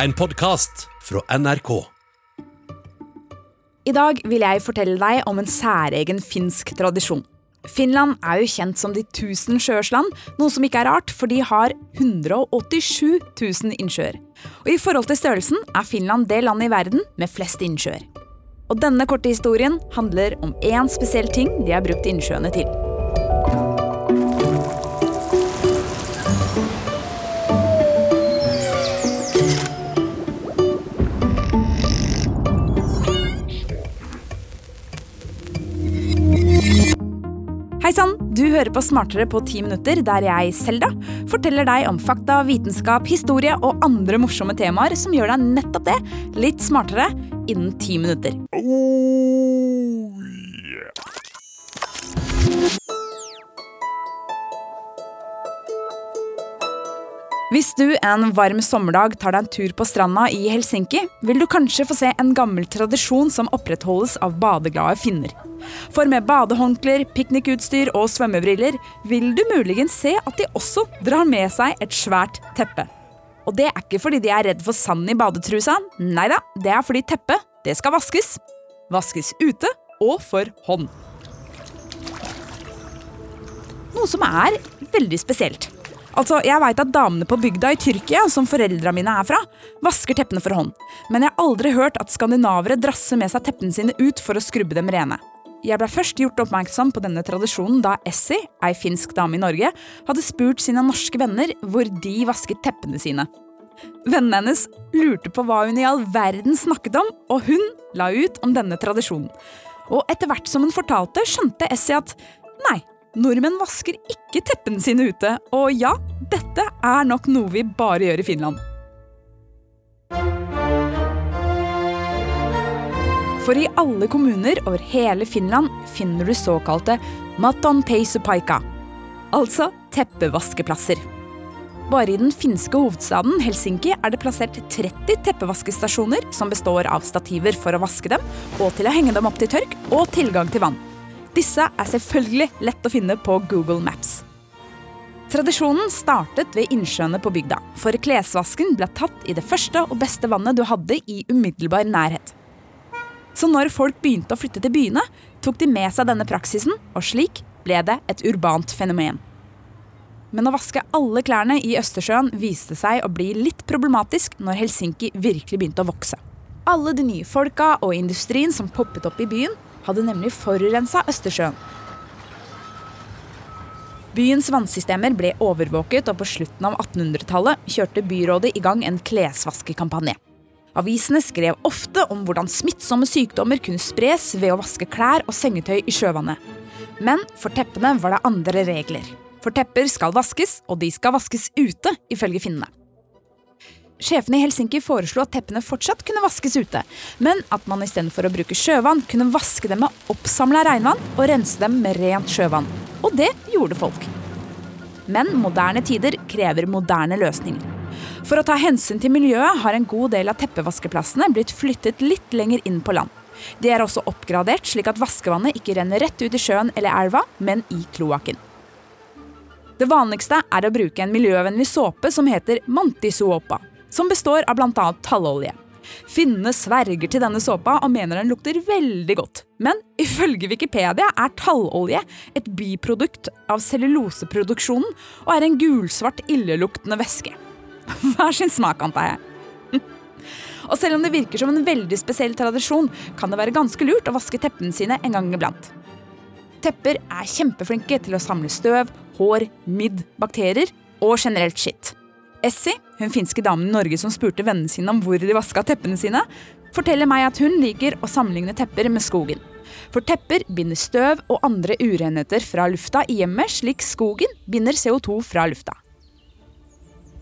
En podkast fra NRK. I dag vil jeg fortelle deg om en særegen finsk tradisjon. Finland er jo kjent som de tusen sjøers land, noe som ikke er rart, for de har 187 000 innsjøer. Og i forhold til størrelsen er Finland det landet i verden med flest innsjøer. Og denne korte historien handler om én spesiell ting de har brukt innsjøene til. Du hører på Smartere på ti minutter, der jeg, Selda, forteller deg om fakta, vitenskap, historie og andre morsomme temaer som gjør deg nettopp det, litt smartere, innen ti minutter. Hvis du en varm sommerdag tar deg en tur på stranda i Helsinki, vil du kanskje få se en gammel tradisjon som opprettholdes av badeglade finner. For med badehåndklær, piknikutstyr og svømmebriller vil du muligens se at de også drar med seg et svært teppe. Og det er ikke fordi de er redd for sand i badetrusa, nei da, det er fordi teppet, det skal vaskes. Vaskes ute og for hånd. Noe som er veldig spesielt. Altså, Jeg veit at damene på bygda i Tyrkia, som foreldra mine er fra, vasker teppene for hånd. Men jeg har aldri hørt at skandinavere drasser med seg teppene sine ut for å skrubbe dem rene. Jeg ble først gjort oppmerksom på denne tradisjonen da Essie, ei finsk dame i Norge, hadde spurt sine norske venner hvor de vasket teppene sine. Vennene hennes lurte på hva hun i all verden snakket om, og hun la ut om denne tradisjonen. Og etter hvert som hun fortalte, skjønte Essie at nei, nordmenn vasker ikke teppene sine ute, og ja, dette er nok noe vi bare gjør i Finland. For i alle kommuner over hele Finland finner du såkalte maton peisupaika, altså teppevaskeplasser. Bare i den finske hovedstaden Helsinki er det plassert 30 teppevaskestasjoner som består av stativer for å vaske dem, og til å henge dem opp til tørk, og tilgang til vann. Disse er selvfølgelig lett å finne på Google Maps. Tradisjonen startet ved innsjøene på bygda, for klesvasken ble tatt i det første og beste vannet du hadde i umiddelbar nærhet. Så når folk begynte å flytte til byene, tok de med seg denne praksisen, og slik ble det et urbant fenomen. Men å vaske alle klærne i Østersjøen viste seg å bli litt problematisk når Helsinki virkelig begynte å vokse. Alle de nye folka og industrien som poppet opp i byen, hadde nemlig forurensa Østersjøen. Byens vannsystemer ble overvåket, og på slutten av 1800-tallet kjørte byrådet i gang en klesvaskekampanje. Avisene skrev ofte om hvordan smittsomme sykdommer kunne spres ved å vaske klær og sengetøy i sjøvannet. Men for teppene var det andre regler. For tepper skal vaskes, og de skal vaskes ute, ifølge finnene. Sjefene i Helsinki foreslo at teppene fortsatt kunne vaskes ute, men at man istedenfor å bruke sjøvann, kunne vaske dem med oppsamla regnvann og rense dem med rent sjøvann. Og det gjorde folk. Men moderne tider krever moderne løsninger. For å ta hensyn til miljøet har en god del av teppevaskeplassene blitt flyttet litt lenger inn på land. De er også oppgradert slik at vaskevannet ikke renner rett ut i sjøen eller elva, men i kloakken. Det vanligste er å bruke en miljøvennlig såpe som heter Mantisoopa, som består av bl.a. tallolje. Finnene sverger til denne såpa og mener den lukter veldig godt. Men ifølge Wikipedia er tallolje et biprodukt av celluloseproduksjonen og er en gulsvart illeluktende væske. Hver sin smak, antar jeg. Og selv om det virker som en veldig spesiell tradisjon, kan det være ganske lurt å vaske teppene sine en gang iblant. Tepper er kjempeflinke til å samle støv, hår, midd, bakterier og generelt skitt. Essie, hun finske damen i Norge som spurte vennene sine om hvor de vaska teppene sine, forteller meg at hun liker å sammenligne tepper med skogen. For tepper binder støv og andre urenheter fra lufta i hjemmet, slik skogen binder CO2 fra lufta.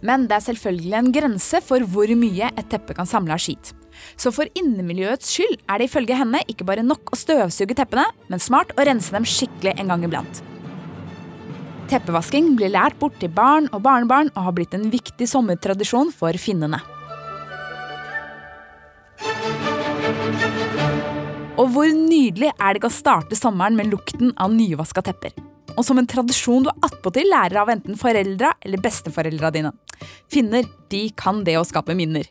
Men det er selvfølgelig en grense for hvor mye et teppe kan samle av skit. Så for innemiljøets skyld er det ifølge henne ikke bare nok å støvsuge teppene, men smart å rense dem skikkelig en gang iblant. Teppevasking blir lært bort til barn og barnebarn og har blitt en viktig sommertradisjon for finnene. Og hvor nydelig er det ikke å starte sommeren med lukten av nyvaska tepper? og som en tradisjon du attpåtil lærer av enten foreldra eller besteforeldra dine. Finner de kan det å skape minner.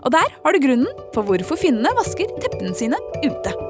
Og der har du grunnen for hvorfor finnene vasker teppene sine ute.